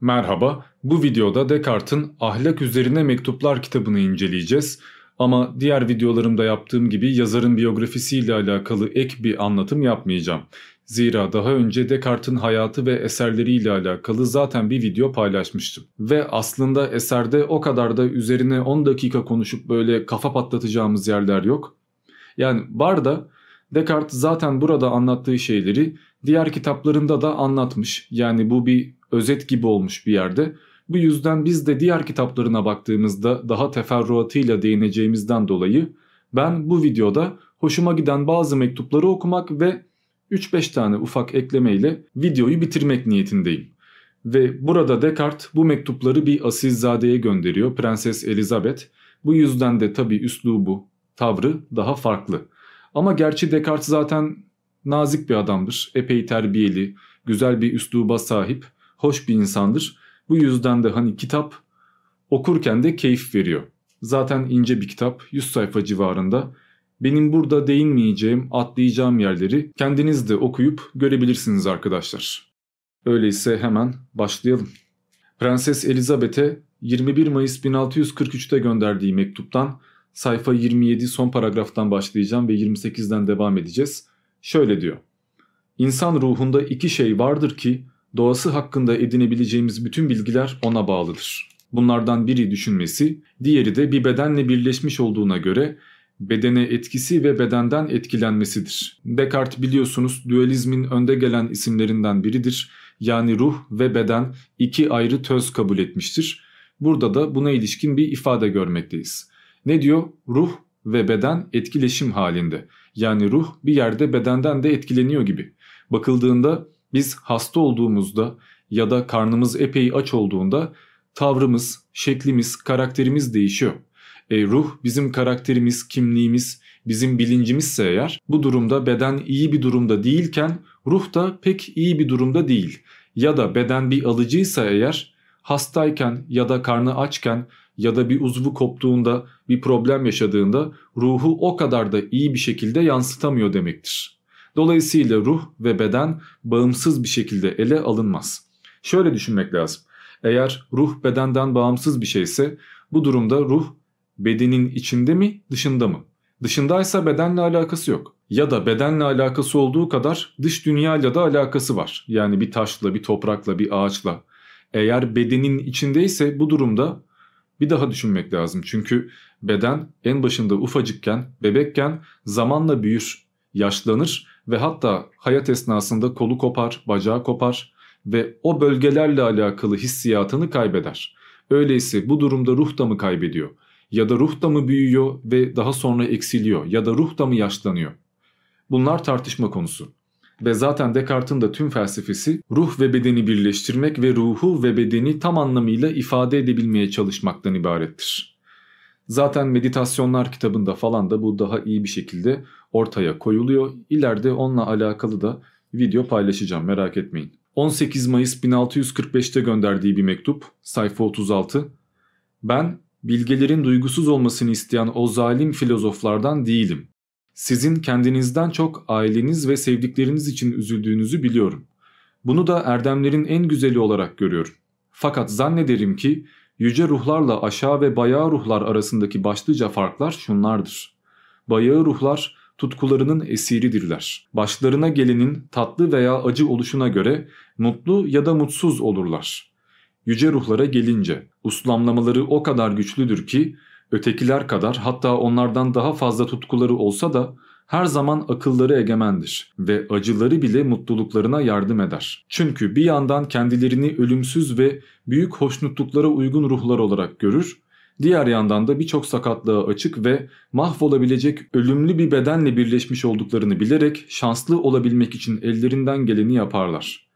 Merhaba, bu videoda Descartes'in Ahlak Üzerine Mektuplar kitabını inceleyeceğiz. Ama diğer videolarımda yaptığım gibi yazarın biyografisiyle alakalı ek bir anlatım yapmayacağım. Zira daha önce Descartes'in hayatı ve eserleriyle alakalı zaten bir video paylaşmıştım. Ve aslında eserde o kadar da üzerine 10 dakika konuşup böyle kafa patlatacağımız yerler yok. Yani var da Descartes zaten burada anlattığı şeyleri diğer kitaplarında da anlatmış. Yani bu bir özet gibi olmuş bir yerde. Bu yüzden biz de diğer kitaplarına baktığımızda daha teferruatıyla değineceğimizden dolayı ben bu videoda hoşuma giden bazı mektupları okumak ve 3-5 tane ufak eklemeyle videoyu bitirmek niyetindeyim. Ve burada Descartes bu mektupları bir asilzadeye gönderiyor Prenses Elizabeth. Bu yüzden de tabi üslubu, tavrı daha farklı. Ama gerçi Descartes zaten nazik bir adamdır. Epey terbiyeli, güzel bir üsluba sahip, hoş bir insandır. Bu yüzden de hani kitap okurken de keyif veriyor. Zaten ince bir kitap, 100 sayfa civarında. Benim burada değinmeyeceğim, atlayacağım yerleri kendiniz de okuyup görebilirsiniz arkadaşlar. Öyleyse hemen başlayalım. Prenses Elizabeth'e 21 Mayıs 1643'te gönderdiği mektuptan sayfa 27 son paragraftan başlayacağım ve 28'den devam edeceğiz. Şöyle diyor. İnsan ruhunda iki şey vardır ki doğası hakkında edinebileceğimiz bütün bilgiler ona bağlıdır. Bunlardan biri düşünmesi, diğeri de bir bedenle birleşmiş olduğuna göre bedene etkisi ve bedenden etkilenmesidir. Descartes biliyorsunuz dualizmin önde gelen isimlerinden biridir. Yani ruh ve beden iki ayrı töz kabul etmiştir. Burada da buna ilişkin bir ifade görmekteyiz. Ne diyor? Ruh ve beden etkileşim halinde. Yani ruh bir yerde bedenden de etkileniyor gibi. Bakıldığında biz hasta olduğumuzda ya da karnımız epey aç olduğunda tavrımız, şeklimiz, karakterimiz değişiyor. E, ruh bizim karakterimiz, kimliğimiz, bizim bilincimizse eğer bu durumda beden iyi bir durumda değilken ruh da pek iyi bir durumda değil. Ya da beden bir alıcıysa eğer hastayken ya da karnı açken ya da bir uzvu koptuğunda bir problem yaşadığında ruhu o kadar da iyi bir şekilde yansıtamıyor demektir. Dolayısıyla ruh ve beden bağımsız bir şekilde ele alınmaz. Şöyle düşünmek lazım. Eğer ruh bedenden bağımsız bir şeyse bu durumda ruh bedenin içinde mi dışında mı? Dışındaysa bedenle alakası yok. Ya da bedenle alakası olduğu kadar dış dünyayla da alakası var. Yani bir taşla, bir toprakla, bir ağaçla. Eğer bedenin içindeyse bu durumda bir daha düşünmek lazım. Çünkü beden en başında ufacıkken, bebekken zamanla büyür, yaşlanır ve hatta hayat esnasında kolu kopar, bacağı kopar ve o bölgelerle alakalı hissiyatını kaybeder. Öyleyse bu durumda ruh da mı kaybediyor? Ya da ruh da mı büyüyor ve daha sonra eksiliyor? Ya da ruh da mı yaşlanıyor? Bunlar tartışma konusu. Ve zaten Descartes'in de tüm felsefesi ruh ve bedeni birleştirmek ve ruhu ve bedeni tam anlamıyla ifade edebilmeye çalışmaktan ibarettir. Zaten meditasyonlar kitabında falan da bu daha iyi bir şekilde ortaya koyuluyor. İleride onunla alakalı da video paylaşacağım merak etmeyin. 18 Mayıs 1645'te gönderdiği bir mektup sayfa 36. Ben bilgelerin duygusuz olmasını isteyen o zalim filozoflardan değilim. Sizin kendinizden çok aileniz ve sevdikleriniz için üzüldüğünüzü biliyorum. Bunu da erdemlerin en güzeli olarak görüyorum. Fakat zannederim ki yüce ruhlarla aşağı ve bayağı ruhlar arasındaki başlıca farklar şunlardır. Bayağı ruhlar tutkularının esiridirler. Başlarına gelenin tatlı veya acı oluşuna göre mutlu ya da mutsuz olurlar. Yüce ruhlara gelince uslamlamaları o kadar güçlüdür ki ötekiler kadar hatta onlardan daha fazla tutkuları olsa da her zaman akılları egemendir ve acıları bile mutluluklarına yardım eder. Çünkü bir yandan kendilerini ölümsüz ve büyük hoşnutluklara uygun ruhlar olarak görür, diğer yandan da birçok sakatlığa açık ve mahvolabilecek ölümlü bir bedenle birleşmiş olduklarını bilerek şanslı olabilmek için ellerinden geleni yaparlar.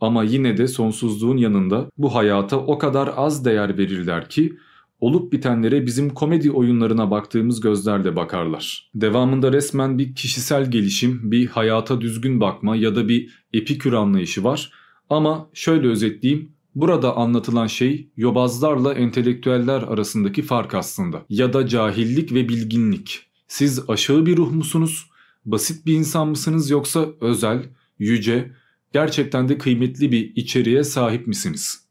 Ama yine de sonsuzluğun yanında bu hayata o kadar az değer verirler ki olup bitenlere bizim komedi oyunlarına baktığımız gözlerle bakarlar. Devamında resmen bir kişisel gelişim, bir hayata düzgün bakma ya da bir epikür anlayışı var. Ama şöyle özetleyeyim, burada anlatılan şey yobazlarla entelektüeller arasındaki fark aslında. Ya da cahillik ve bilginlik. Siz aşağı bir ruh musunuz? Basit bir insan mısınız yoksa özel, yüce, gerçekten de kıymetli bir içeriğe sahip misiniz?''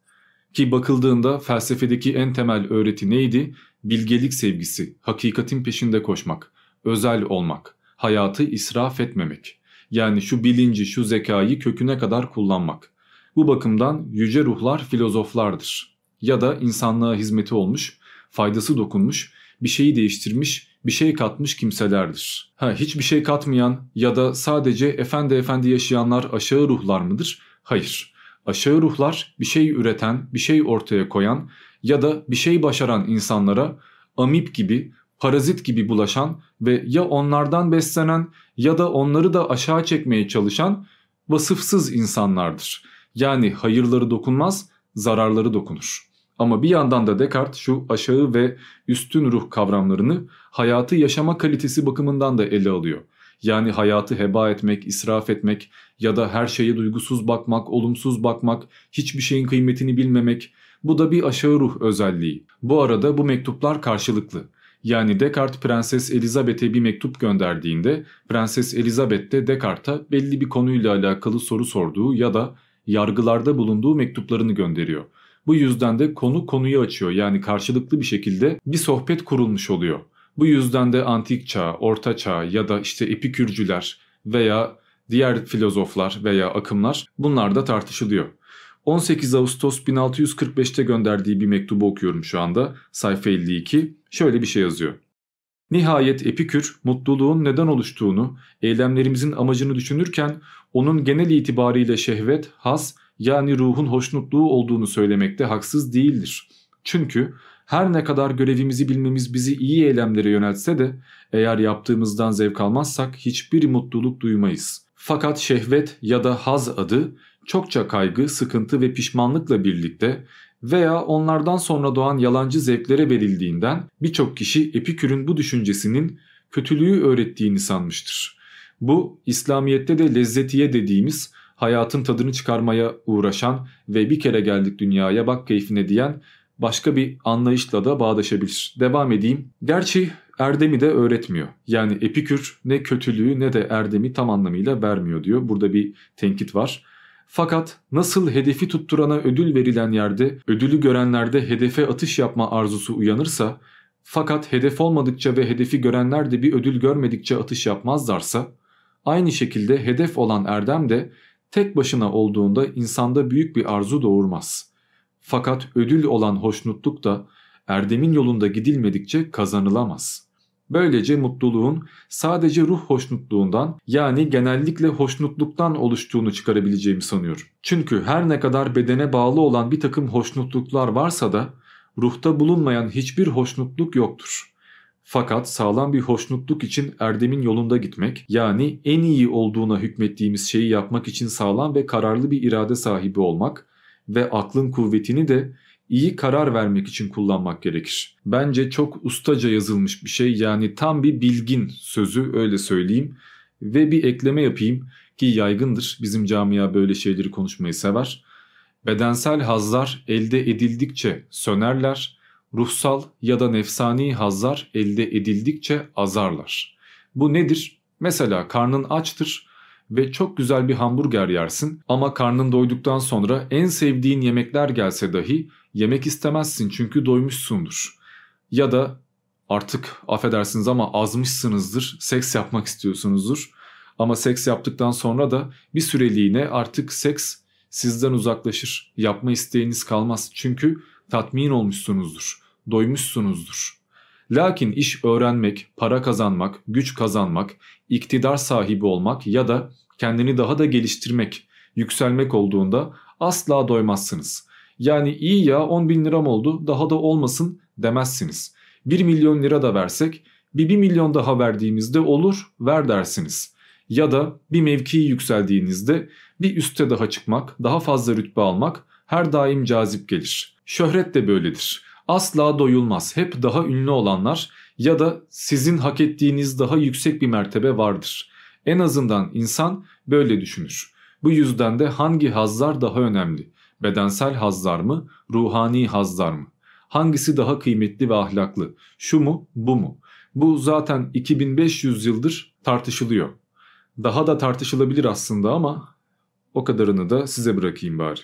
Ki bakıldığında felsefedeki en temel öğreti neydi? Bilgelik sevgisi, hakikatin peşinde koşmak, özel olmak, hayatı israf etmemek. Yani şu bilinci, şu zekayı köküne kadar kullanmak. Bu bakımdan yüce ruhlar filozoflardır. Ya da insanlığa hizmeti olmuş, faydası dokunmuş, bir şeyi değiştirmiş, bir şey katmış kimselerdir. Ha, hiçbir şey katmayan ya da sadece efendi efendi yaşayanlar aşağı ruhlar mıdır? Hayır. Aşağı ruhlar bir şey üreten, bir şey ortaya koyan ya da bir şey başaran insanlara amip gibi, parazit gibi bulaşan ve ya onlardan beslenen ya da onları da aşağı çekmeye çalışan vasıfsız insanlardır. Yani hayırları dokunmaz, zararları dokunur. Ama bir yandan da Descartes şu aşağı ve üstün ruh kavramlarını hayatı yaşama kalitesi bakımından da ele alıyor. Yani hayatı heba etmek, israf etmek ya da her şeye duygusuz bakmak, olumsuz bakmak, hiçbir şeyin kıymetini bilmemek bu da bir aşağı ruh özelliği. Bu arada bu mektuplar karşılıklı. Yani Descartes Prenses Elizabeth'e bir mektup gönderdiğinde Prenses Elizabeth de Descartes'a belli bir konuyla alakalı soru sorduğu ya da yargılarda bulunduğu mektuplarını gönderiyor. Bu yüzden de konu konuyu açıyor yani karşılıklı bir şekilde bir sohbet kurulmuş oluyor. Bu yüzden de antik çağ, orta çağ ya da işte epikürcüler veya diğer filozoflar veya akımlar bunlar da tartışılıyor. 18 Ağustos 1645'te gönderdiği bir mektubu okuyorum şu anda sayfa 52. Şöyle bir şey yazıyor. Nihayet Epikür mutluluğun neden oluştuğunu, eylemlerimizin amacını düşünürken onun genel itibariyle şehvet, has yani ruhun hoşnutluğu olduğunu söylemekte haksız değildir. Çünkü her ne kadar görevimizi bilmemiz bizi iyi eylemlere yöneltse de eğer yaptığımızdan zevk almazsak hiçbir mutluluk duymayız. Fakat şehvet ya da haz adı çokça kaygı, sıkıntı ve pişmanlıkla birlikte veya onlardan sonra doğan yalancı zevklere verildiğinden birçok kişi Epikür'ün bu düşüncesinin kötülüğü öğrettiğini sanmıştır. Bu İslamiyet'te de lezzetiye dediğimiz hayatın tadını çıkarmaya uğraşan ve bir kere geldik dünyaya bak keyfine diyen başka bir anlayışla da bağdaşabilir. Devam edeyim. Gerçi erdemi de öğretmiyor. Yani Epikür ne kötülüğü ne de erdemi tam anlamıyla vermiyor diyor. Burada bir tenkit var. Fakat nasıl hedefi tutturana ödül verilen yerde ödülü görenlerde hedefe atış yapma arzusu uyanırsa fakat hedef olmadıkça ve hedefi görenler de bir ödül görmedikçe atış yapmazlarsa aynı şekilde hedef olan erdem de tek başına olduğunda insanda büyük bir arzu doğurmaz. Fakat ödül olan hoşnutluk da erdemin yolunda gidilmedikçe kazanılamaz. Böylece mutluluğun sadece ruh hoşnutluğundan yani genellikle hoşnutluktan oluştuğunu çıkarabileceğimi sanıyorum. Çünkü her ne kadar bedene bağlı olan bir takım hoşnutluklar varsa da ruhta bulunmayan hiçbir hoşnutluk yoktur. Fakat sağlam bir hoşnutluk için erdemin yolunda gitmek yani en iyi olduğuna hükmettiğimiz şeyi yapmak için sağlam ve kararlı bir irade sahibi olmak ve aklın kuvvetini de iyi karar vermek için kullanmak gerekir. Bence çok ustaca yazılmış bir şey yani tam bir bilgin sözü öyle söyleyeyim. Ve bir ekleme yapayım ki yaygındır bizim camia böyle şeyleri konuşmayı sever. Bedensel hazlar elde edildikçe sönerler, ruhsal ya da nefsani hazlar elde edildikçe azarlar. Bu nedir? Mesela karnın açtır ve çok güzel bir hamburger yersin ama karnın doyduktan sonra en sevdiğin yemekler gelse dahi yemek istemezsin çünkü doymuşsundur. Ya da artık affedersiniz ama azmışsınızdır, seks yapmak istiyorsunuzdur. Ama seks yaptıktan sonra da bir süreliğine artık seks sizden uzaklaşır. Yapma isteğiniz kalmaz çünkü tatmin olmuşsunuzdur, doymuşsunuzdur. Lakin iş öğrenmek, para kazanmak, güç kazanmak, iktidar sahibi olmak ya da kendini daha da geliştirmek, yükselmek olduğunda asla doymazsınız. Yani iyi ya 10 bin liram oldu daha da olmasın demezsiniz. 1 milyon lira da versek bir 1 milyon daha verdiğimizde olur ver dersiniz. Ya da bir mevkiyi yükseldiğinizde bir üste daha çıkmak, daha fazla rütbe almak her daim cazip gelir. Şöhret de böyledir. Asla doyulmaz. Hep daha ünlü olanlar ya da sizin hak ettiğiniz daha yüksek bir mertebe vardır. En azından insan böyle düşünür. Bu yüzden de hangi hazlar daha önemli? Bedensel hazlar mı, ruhani hazlar mı? Hangisi daha kıymetli ve ahlaklı? Şu mu, bu mu? Bu zaten 2500 yıldır tartışılıyor. Daha da tartışılabilir aslında ama o kadarını da size bırakayım bari.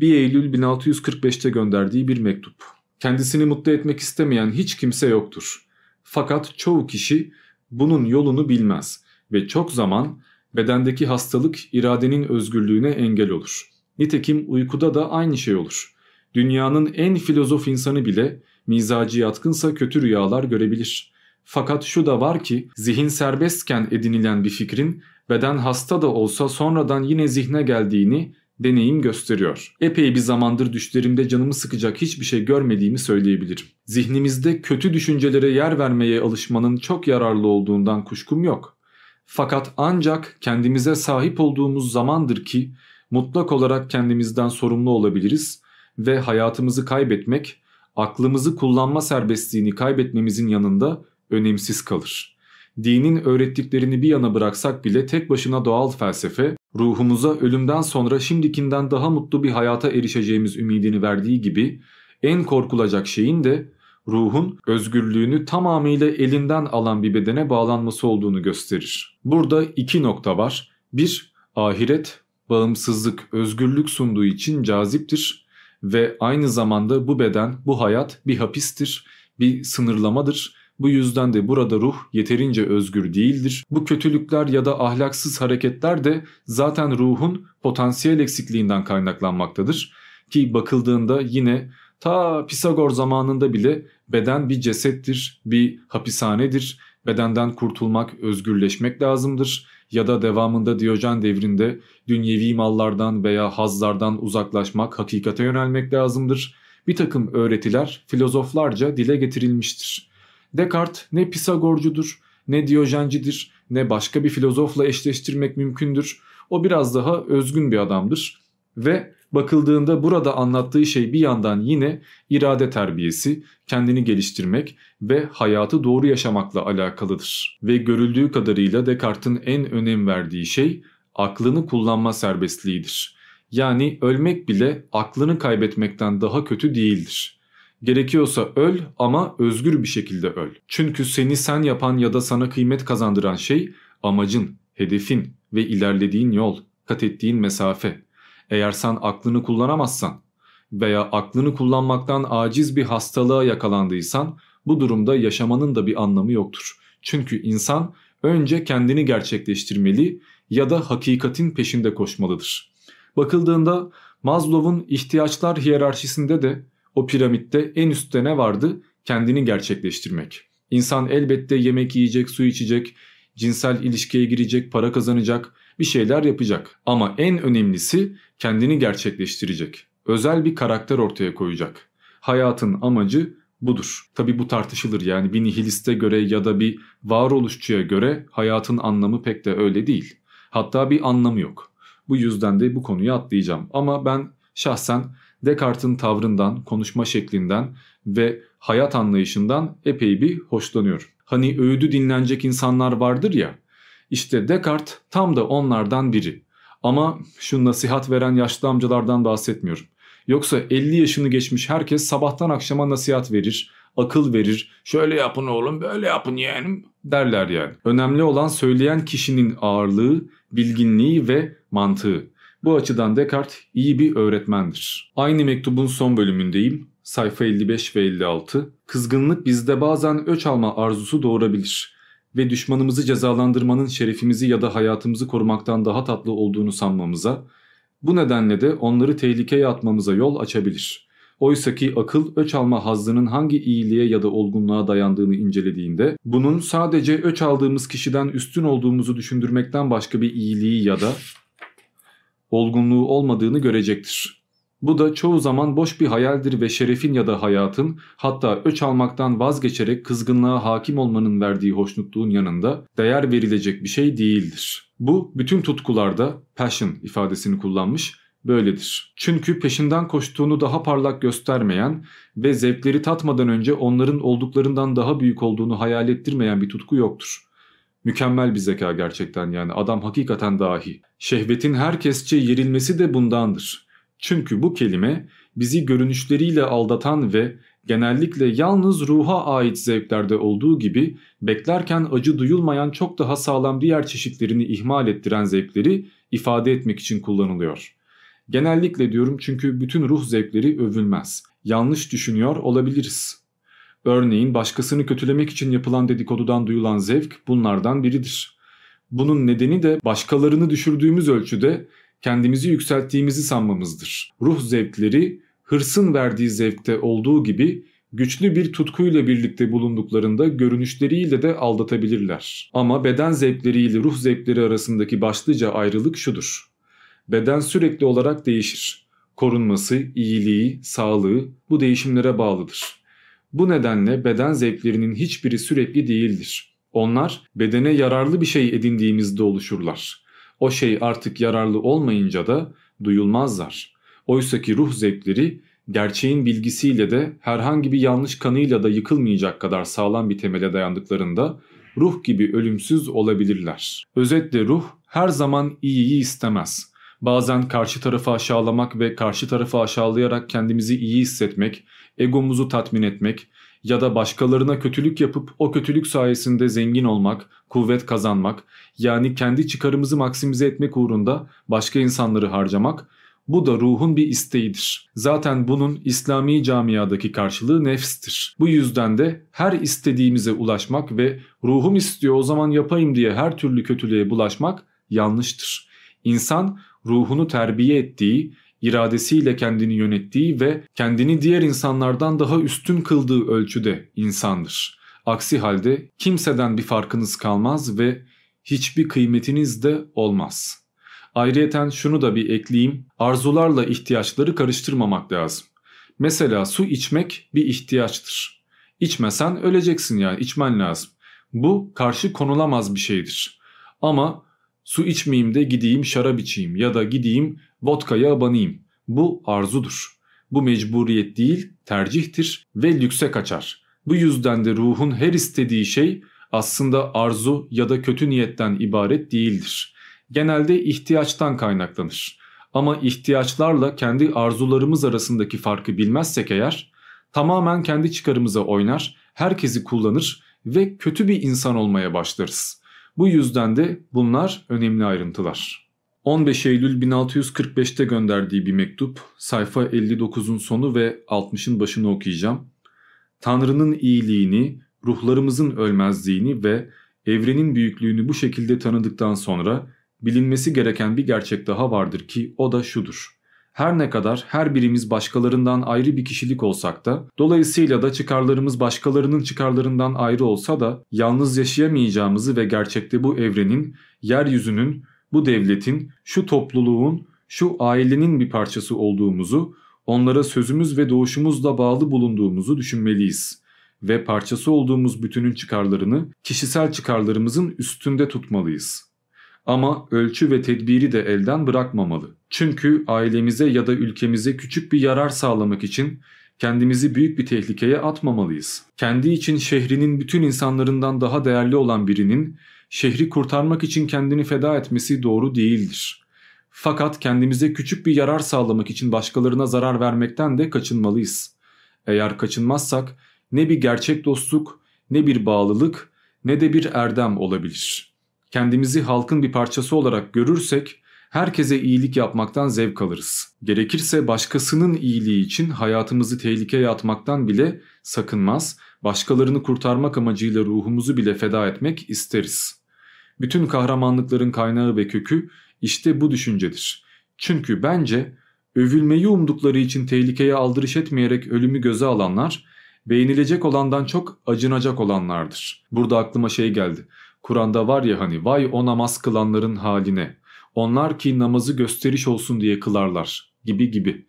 1 Eylül 1645'te gönderdiği bir mektup. Kendisini mutlu etmek istemeyen hiç kimse yoktur. Fakat çoğu kişi bunun yolunu bilmez ve çok zaman bedendeki hastalık iradenin özgürlüğüne engel olur. Nitekim uykuda da aynı şey olur. Dünyanın en filozof insanı bile mizacı yatkınsa kötü rüyalar görebilir. Fakat şu da var ki zihin serbestken edinilen bir fikrin beden hasta da olsa sonradan yine zihne geldiğini deneyim gösteriyor. Epey bir zamandır düşlerimde canımı sıkacak hiçbir şey görmediğimi söyleyebilirim. Zihnimizde kötü düşüncelere yer vermeye alışmanın çok yararlı olduğundan kuşkum yok. Fakat ancak kendimize sahip olduğumuz zamandır ki mutlak olarak kendimizden sorumlu olabiliriz ve hayatımızı kaybetmek, aklımızı kullanma serbestliğini kaybetmemizin yanında önemsiz kalır. Dinin öğrettiklerini bir yana bıraksak bile tek başına doğal felsefe, ruhumuza ölümden sonra şimdikinden daha mutlu bir hayata erişeceğimiz ümidini verdiği gibi en korkulacak şeyin de ruhun özgürlüğünü tamamıyla elinden alan bir bedene bağlanması olduğunu gösterir. Burada iki nokta var. Bir, ahiret bağımsızlık, özgürlük sunduğu için caziptir ve aynı zamanda bu beden, bu hayat bir hapistir, bir sınırlamadır. Bu yüzden de burada ruh yeterince özgür değildir. Bu kötülükler ya da ahlaksız hareketler de zaten ruhun potansiyel eksikliğinden kaynaklanmaktadır. Ki bakıldığında yine ta Pisagor zamanında bile beden bir cesettir, bir hapishanedir. Bedenden kurtulmak, özgürleşmek lazımdır ya da devamında Diyojen devrinde dünyevi mallardan veya hazlardan uzaklaşmak, hakikate yönelmek lazımdır. Bir takım öğretiler filozoflarca dile getirilmiştir. Descartes ne Pisagorcudur, ne Diyojencidir, ne başka bir filozofla eşleştirmek mümkündür. O biraz daha özgün bir adamdır ve bakıldığında burada anlattığı şey bir yandan yine irade terbiyesi, kendini geliştirmek ve hayatı doğru yaşamakla alakalıdır. Ve görüldüğü kadarıyla Descartes'in en önem verdiği şey aklını kullanma serbestliğidir. Yani ölmek bile aklını kaybetmekten daha kötü değildir. Gerekiyorsa öl ama özgür bir şekilde öl. Çünkü seni sen yapan ya da sana kıymet kazandıran şey amacın, hedefin ve ilerlediğin yol, kat ettiğin mesafe. Eğer sen aklını kullanamazsan veya aklını kullanmaktan aciz bir hastalığa yakalandıysan bu durumda yaşamanın da bir anlamı yoktur. Çünkü insan önce kendini gerçekleştirmeli ya da hakikatin peşinde koşmalıdır. Bakıldığında Maslow'un ihtiyaçlar hiyerarşisinde de o piramitte en üstte ne vardı? Kendini gerçekleştirmek. İnsan elbette yemek yiyecek, su içecek, cinsel ilişkiye girecek, para kazanacak, bir şeyler yapacak. Ama en önemlisi kendini gerçekleştirecek. Özel bir karakter ortaya koyacak. Hayatın amacı budur. Tabi bu tartışılır yani bir nihiliste göre ya da bir varoluşçuya göre hayatın anlamı pek de öyle değil. Hatta bir anlamı yok. Bu yüzden de bu konuyu atlayacağım. Ama ben şahsen Descartes'in tavrından, konuşma şeklinden ve hayat anlayışından epey bir hoşlanıyorum. Hani öğüdü dinlenecek insanlar vardır ya. İşte Descartes tam da onlardan biri. Ama şu nasihat veren yaşlı amcalardan bahsetmiyorum. Yoksa 50 yaşını geçmiş herkes sabahtan akşama nasihat verir, akıl verir. Şöyle yapın oğlum, böyle yapın yeğenim derler yani. Önemli olan söyleyen kişinin ağırlığı, bilginliği ve mantığı. Bu açıdan Descartes iyi bir öğretmendir. Aynı mektubun son bölümündeyim. Sayfa 55 ve 56. Kızgınlık bizde bazen öç alma arzusu doğurabilir ve düşmanımızı cezalandırmanın şerefimizi ya da hayatımızı korumaktan daha tatlı olduğunu sanmamıza, bu nedenle de onları tehlikeye atmamıza yol açabilir. Oysaki akıl öç alma hazzının hangi iyiliğe ya da olgunluğa dayandığını incelediğinde bunun sadece öç aldığımız kişiden üstün olduğumuzu düşündürmekten başka bir iyiliği ya da olgunluğu olmadığını görecektir. Bu da çoğu zaman boş bir hayaldir ve şerefin ya da hayatın hatta öç almaktan vazgeçerek kızgınlığa hakim olmanın verdiği hoşnutluğun yanında değer verilecek bir şey değildir. Bu bütün tutkularda passion ifadesini kullanmış böyledir. Çünkü peşinden koştuğunu daha parlak göstermeyen ve zevkleri tatmadan önce onların olduklarından daha büyük olduğunu hayal ettirmeyen bir tutku yoktur. Mükemmel bir zeka gerçekten yani adam hakikaten dahi. Şehvetin herkesçe yerilmesi de bundandır. Çünkü bu kelime bizi görünüşleriyle aldatan ve genellikle yalnız ruha ait zevklerde olduğu gibi beklerken acı duyulmayan çok daha sağlam diğer çeşitlerini ihmal ettiren zevkleri ifade etmek için kullanılıyor. Genellikle diyorum çünkü bütün ruh zevkleri övülmez. Yanlış düşünüyor olabiliriz. Örneğin başkasını kötülemek için yapılan dedikodudan duyulan zevk bunlardan biridir. Bunun nedeni de başkalarını düşürdüğümüz ölçüde kendimizi yükselttiğimizi sanmamızdır. Ruh zevkleri hırsın verdiği zevkte olduğu gibi güçlü bir tutkuyla birlikte bulunduklarında görünüşleriyle de aldatabilirler. Ama beden zevkleriyle ruh zevkleri arasındaki başlıca ayrılık şudur. Beden sürekli olarak değişir. Korunması, iyiliği, sağlığı bu değişimlere bağlıdır. Bu nedenle beden zevklerinin hiçbiri sürekli değildir. Onlar bedene yararlı bir şey edindiğimizde oluşurlar. O şey artık yararlı olmayınca da duyulmazlar. Oysaki ruh zevkleri gerçeğin bilgisiyle de herhangi bir yanlış kanıyla da yıkılmayacak kadar sağlam bir temele dayandıklarında ruh gibi ölümsüz olabilirler. Özetle ruh her zaman iyiyi istemez. Bazen karşı tarafı aşağılamak ve karşı tarafı aşağılayarak kendimizi iyi hissetmek, egomuzu tatmin etmek ya da başkalarına kötülük yapıp o kötülük sayesinde zengin olmak, kuvvet kazanmak yani kendi çıkarımızı maksimize etmek uğrunda başka insanları harcamak bu da ruhun bir isteğidir. Zaten bunun İslami camiadaki karşılığı nefstir. Bu yüzden de her istediğimize ulaşmak ve ruhum istiyor o zaman yapayım diye her türlü kötülüğe bulaşmak yanlıştır. İnsan ruhunu terbiye ettiği, iradesiyle kendini yönettiği ve kendini diğer insanlardan daha üstün kıldığı ölçüde insandır. Aksi halde kimseden bir farkınız kalmaz ve hiçbir kıymetiniz de olmaz.'' Ayrıyeten şunu da bir ekleyeyim. Arzularla ihtiyaçları karıştırmamak lazım. Mesela su içmek bir ihtiyaçtır. İçmesen öleceksin yani içmen lazım. Bu karşı konulamaz bir şeydir. Ama su içmeyeyim de gideyim şarap içeyim ya da gideyim vodkaya abanayım. Bu arzudur. Bu mecburiyet değil tercihtir ve lükse kaçar. Bu yüzden de ruhun her istediği şey aslında arzu ya da kötü niyetten ibaret değildir genelde ihtiyaçtan kaynaklanır. Ama ihtiyaçlarla kendi arzularımız arasındaki farkı bilmezsek eğer tamamen kendi çıkarımıza oynar, herkesi kullanır ve kötü bir insan olmaya başlarız. Bu yüzden de bunlar önemli ayrıntılar. 15 Eylül 1645'te gönderdiği bir mektup, sayfa 59'un sonu ve 60'ın başını okuyacağım. Tanrı'nın iyiliğini, ruhlarımızın ölmezliğini ve evrenin büyüklüğünü bu şekilde tanıdıktan sonra bilinmesi gereken bir gerçek daha vardır ki o da şudur. Her ne kadar her birimiz başkalarından ayrı bir kişilik olsak da, dolayısıyla da çıkarlarımız başkalarının çıkarlarından ayrı olsa da yalnız yaşayamayacağımızı ve gerçekte bu evrenin, yeryüzünün, bu devletin, şu topluluğun, şu ailenin bir parçası olduğumuzu, onlara sözümüz ve doğuşumuzla bağlı bulunduğumuzu düşünmeliyiz ve parçası olduğumuz bütünün çıkarlarını kişisel çıkarlarımızın üstünde tutmalıyız. Ama ölçü ve tedbiri de elden bırakmamalı. Çünkü ailemize ya da ülkemize küçük bir yarar sağlamak için kendimizi büyük bir tehlikeye atmamalıyız. Kendi için şehrinin bütün insanlarından daha değerli olan birinin şehri kurtarmak için kendini feda etmesi doğru değildir. Fakat kendimize küçük bir yarar sağlamak için başkalarına zarar vermekten de kaçınmalıyız. Eğer kaçınmazsak ne bir gerçek dostluk, ne bir bağlılık, ne de bir erdem olabilir kendimizi halkın bir parçası olarak görürsek herkese iyilik yapmaktan zevk alırız. Gerekirse başkasının iyiliği için hayatımızı tehlikeye atmaktan bile sakınmaz, başkalarını kurtarmak amacıyla ruhumuzu bile feda etmek isteriz. Bütün kahramanlıkların kaynağı ve kökü işte bu düşüncedir. Çünkü bence övülmeyi umdukları için tehlikeye aldırış etmeyerek ölümü göze alanlar, beğenilecek olandan çok acınacak olanlardır. Burada aklıma şey geldi. Kur'an'da var ya hani vay o namaz kılanların haline. Onlar ki namazı gösteriş olsun diye kılarlar gibi gibi.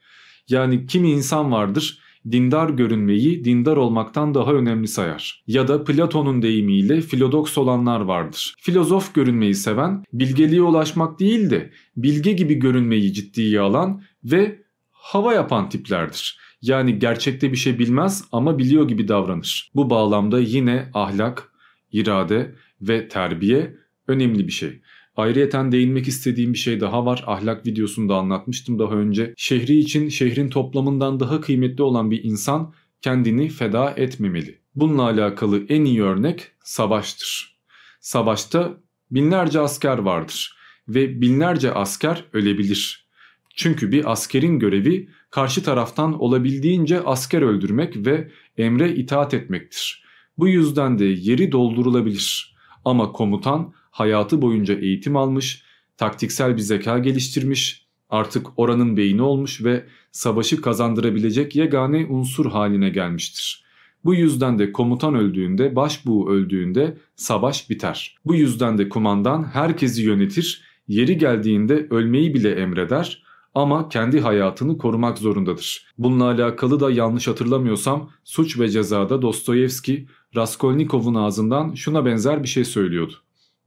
Yani kimi insan vardır dindar görünmeyi dindar olmaktan daha önemli sayar. Ya da Platon'un deyimiyle filodoks olanlar vardır. Filozof görünmeyi seven, bilgeliğe ulaşmak değil de bilge gibi görünmeyi ciddiye alan ve hava yapan tiplerdir. Yani gerçekte bir şey bilmez ama biliyor gibi davranır. Bu bağlamda yine ahlak, irade ve terbiye önemli bir şey. Ayrıyeten değinmek istediğim bir şey daha var. Ahlak videosunda anlatmıştım daha önce. Şehri için şehrin toplamından daha kıymetli olan bir insan kendini feda etmemeli. Bununla alakalı en iyi örnek savaştır. Savaşta binlerce asker vardır ve binlerce asker ölebilir. Çünkü bir askerin görevi karşı taraftan olabildiğince asker öldürmek ve emre itaat etmektir. Bu yüzden de yeri doldurulabilir. Ama komutan hayatı boyunca eğitim almış, taktiksel bir zeka geliştirmiş, artık oranın beyni olmuş ve savaşı kazandırabilecek yegane unsur haline gelmiştir. Bu yüzden de komutan öldüğünde, başbuğ öldüğünde savaş biter. Bu yüzden de kumandan herkesi yönetir, yeri geldiğinde ölmeyi bile emreder ama kendi hayatını korumak zorundadır. Bununla alakalı da yanlış hatırlamıyorsam Suç ve Ceza'da Dostoyevski Raskolnikov'un ağzından şuna benzer bir şey söylüyordu.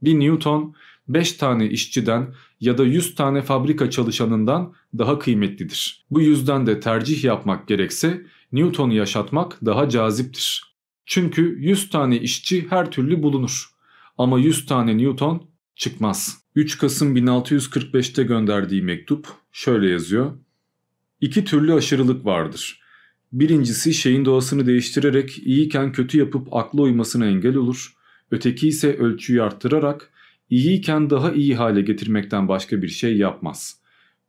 Bir Newton 5 tane işçiden ya da 100 tane fabrika çalışanından daha kıymetlidir. Bu yüzden de tercih yapmak gerekse Newton'u yaşatmak daha caziptir. Çünkü 100 tane işçi her türlü bulunur. Ama 100 tane Newton çıkmaz. 3 Kasım 1645'te gönderdiği mektup şöyle yazıyor. İki türlü aşırılık vardır. Birincisi şeyin doğasını değiştirerek iyiyken kötü yapıp akla uymasına engel olur. Öteki ise ölçüyü arttırarak iyiyken daha iyi hale getirmekten başka bir şey yapmaz.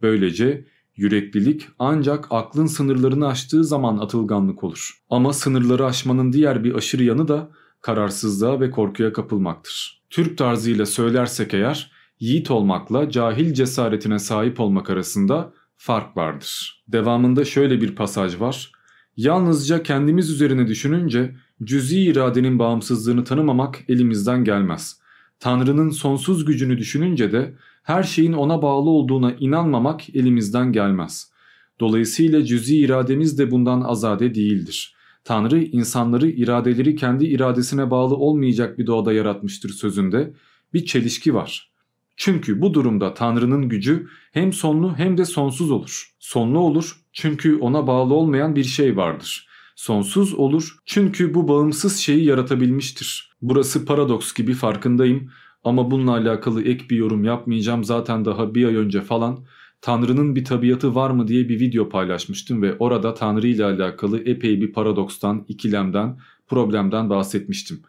Böylece yüreklilik ancak aklın sınırlarını aştığı zaman atılganlık olur. Ama sınırları aşmanın diğer bir aşırı yanı da kararsızlığa ve korkuya kapılmaktır. Türk tarzıyla söylersek eğer yiğit olmakla cahil cesaretine sahip olmak arasında fark vardır. Devamında şöyle bir pasaj var. Yalnızca kendimiz üzerine düşününce cüzi iradenin bağımsızlığını tanımamak elimizden gelmez. Tanrı'nın sonsuz gücünü düşününce de her şeyin ona bağlı olduğuna inanmamak elimizden gelmez. Dolayısıyla cüzi irademiz de bundan azade değildir. Tanrı insanları iradeleri kendi iradesine bağlı olmayacak bir doğada yaratmıştır sözünde bir çelişki var. Çünkü bu durumda Tanrı'nın gücü hem sonlu hem de sonsuz olur. Sonlu olur çünkü ona bağlı olmayan bir şey vardır. Sonsuz olur çünkü bu bağımsız şeyi yaratabilmiştir. Burası paradoks gibi farkındayım ama bununla alakalı ek bir yorum yapmayacağım. Zaten daha bir ay önce falan Tanrı'nın bir tabiatı var mı diye bir video paylaşmıştım ve orada Tanrı ile alakalı epey bir paradokstan, ikilemden, problemden bahsetmiştim.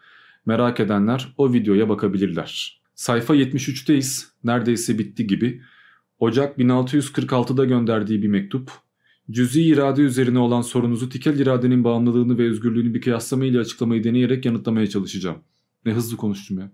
Merak edenler o videoya bakabilirler. Sayfa 73'teyiz. Neredeyse bitti gibi. Ocak 1646'da gönderdiği bir mektup. Cüzi irade üzerine olan sorunuzu tikel iradenin bağımlılığını ve özgürlüğünü bir kıyaslama ile açıklamayı deneyerek yanıtlamaya çalışacağım. Ne hızlı konuştum ya.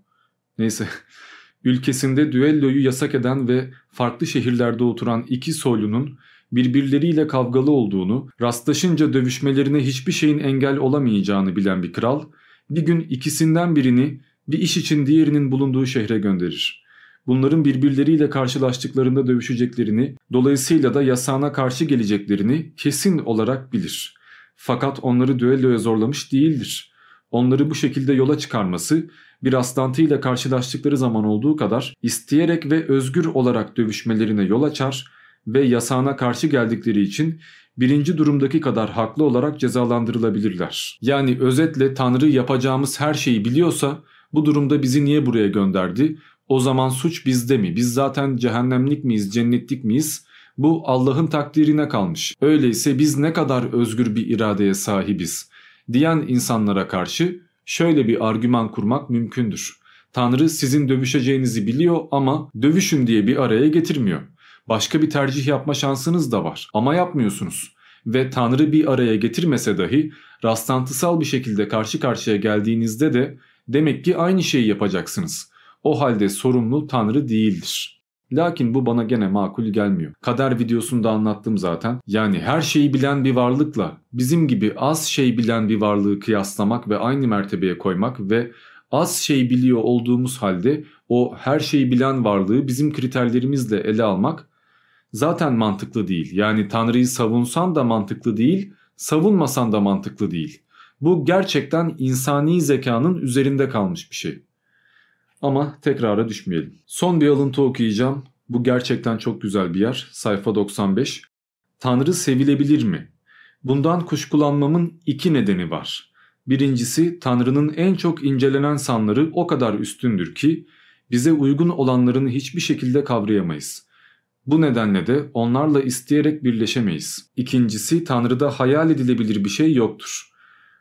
Neyse. Ülkesinde düelloyu yasak eden ve farklı şehirlerde oturan iki soylunun birbirleriyle kavgalı olduğunu, rastlaşınca dövüşmelerine hiçbir şeyin engel olamayacağını bilen bir kral, bir gün ikisinden birini bir iş için diğerinin bulunduğu şehre gönderir. Bunların birbirleriyle karşılaştıklarında dövüşeceklerini, dolayısıyla da yasağına karşı geleceklerini kesin olarak bilir. Fakat onları düelloya zorlamış değildir. Onları bu şekilde yola çıkarması bir rastlantıyla karşılaştıkları zaman olduğu kadar isteyerek ve özgür olarak dövüşmelerine yol açar ve yasağına karşı geldikleri için birinci durumdaki kadar haklı olarak cezalandırılabilirler. Yani özetle Tanrı yapacağımız her şeyi biliyorsa bu durumda bizi niye buraya gönderdi? O zaman suç bizde mi? Biz zaten cehennemlik miyiz, cennetlik miyiz? Bu Allah'ın takdirine kalmış. Öyleyse biz ne kadar özgür bir iradeye sahibiz diyen insanlara karşı şöyle bir argüman kurmak mümkündür. Tanrı sizin dövüşeceğinizi biliyor ama dövüşün diye bir araya getirmiyor. Başka bir tercih yapma şansınız da var ama yapmıyorsunuz. Ve Tanrı bir araya getirmese dahi rastlantısal bir şekilde karşı karşıya geldiğinizde de Demek ki aynı şeyi yapacaksınız. O halde sorumlu Tanrı değildir. Lakin bu bana gene makul gelmiyor. Kader videosunda anlattım zaten. Yani her şeyi bilen bir varlıkla bizim gibi az şey bilen bir varlığı kıyaslamak ve aynı mertebeye koymak ve az şey biliyor olduğumuz halde o her şeyi bilen varlığı bizim kriterlerimizle ele almak zaten mantıklı değil. Yani Tanrı'yı savunsan da mantıklı değil, savunmasan da mantıklı değil. Bu gerçekten insani zekanın üzerinde kalmış bir şey. Ama tekrara düşmeyelim. Son bir alıntı okuyacağım. Bu gerçekten çok güzel bir yer. Sayfa 95. Tanrı sevilebilir mi? Bundan kuşkulanmamın iki nedeni var. Birincisi Tanrı'nın en çok incelenen sanları o kadar üstündür ki bize uygun olanlarını hiçbir şekilde kavrayamayız. Bu nedenle de onlarla isteyerek birleşemeyiz. İkincisi Tanrı'da hayal edilebilir bir şey yoktur.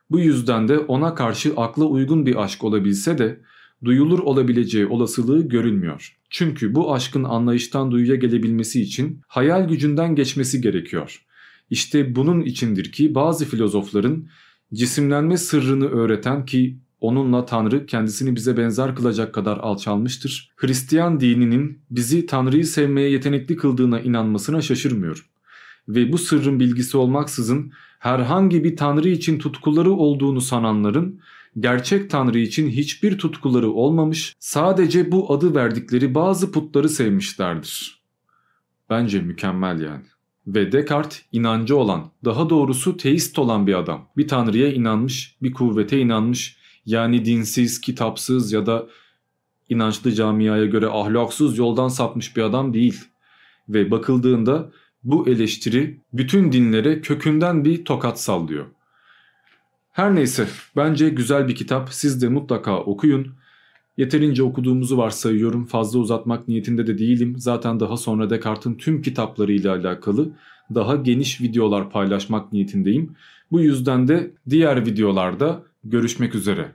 Bu yüzden de ona karşı akla uygun bir aşk olabilse de duyulur olabileceği olasılığı görülmüyor. Çünkü bu aşkın anlayıştan duyuya gelebilmesi için hayal gücünden geçmesi gerekiyor. İşte bunun içindir ki bazı filozofların cisimlenme sırrını öğreten ki onunla Tanrı kendisini bize benzer kılacak kadar alçalmıştır. Hristiyan dininin bizi Tanrı'yı sevmeye yetenekli kıldığına inanmasına şaşırmıyorum. Ve bu sırrın bilgisi olmaksızın herhangi bir Tanrı için tutkuları olduğunu sananların gerçek Tanrı için hiçbir tutkuları olmamış, sadece bu adı verdikleri bazı putları sevmişlerdir. Bence mükemmel yani. Ve Descartes inancı olan, daha doğrusu teist olan bir adam. Bir tanrıya inanmış, bir kuvvete inanmış. Yani dinsiz, kitapsız ya da inançlı camiaya göre ahlaksız yoldan sapmış bir adam değil. Ve bakıldığında bu eleştiri bütün dinlere kökünden bir tokat sallıyor. Her neyse bence güzel bir kitap siz de mutlaka okuyun. Yeterince okuduğumuzu varsayıyorum fazla uzatmak niyetinde de değilim. Zaten daha sonra Descartes'in tüm kitaplarıyla alakalı daha geniş videolar paylaşmak niyetindeyim. Bu yüzden de diğer videolarda görüşmek üzere.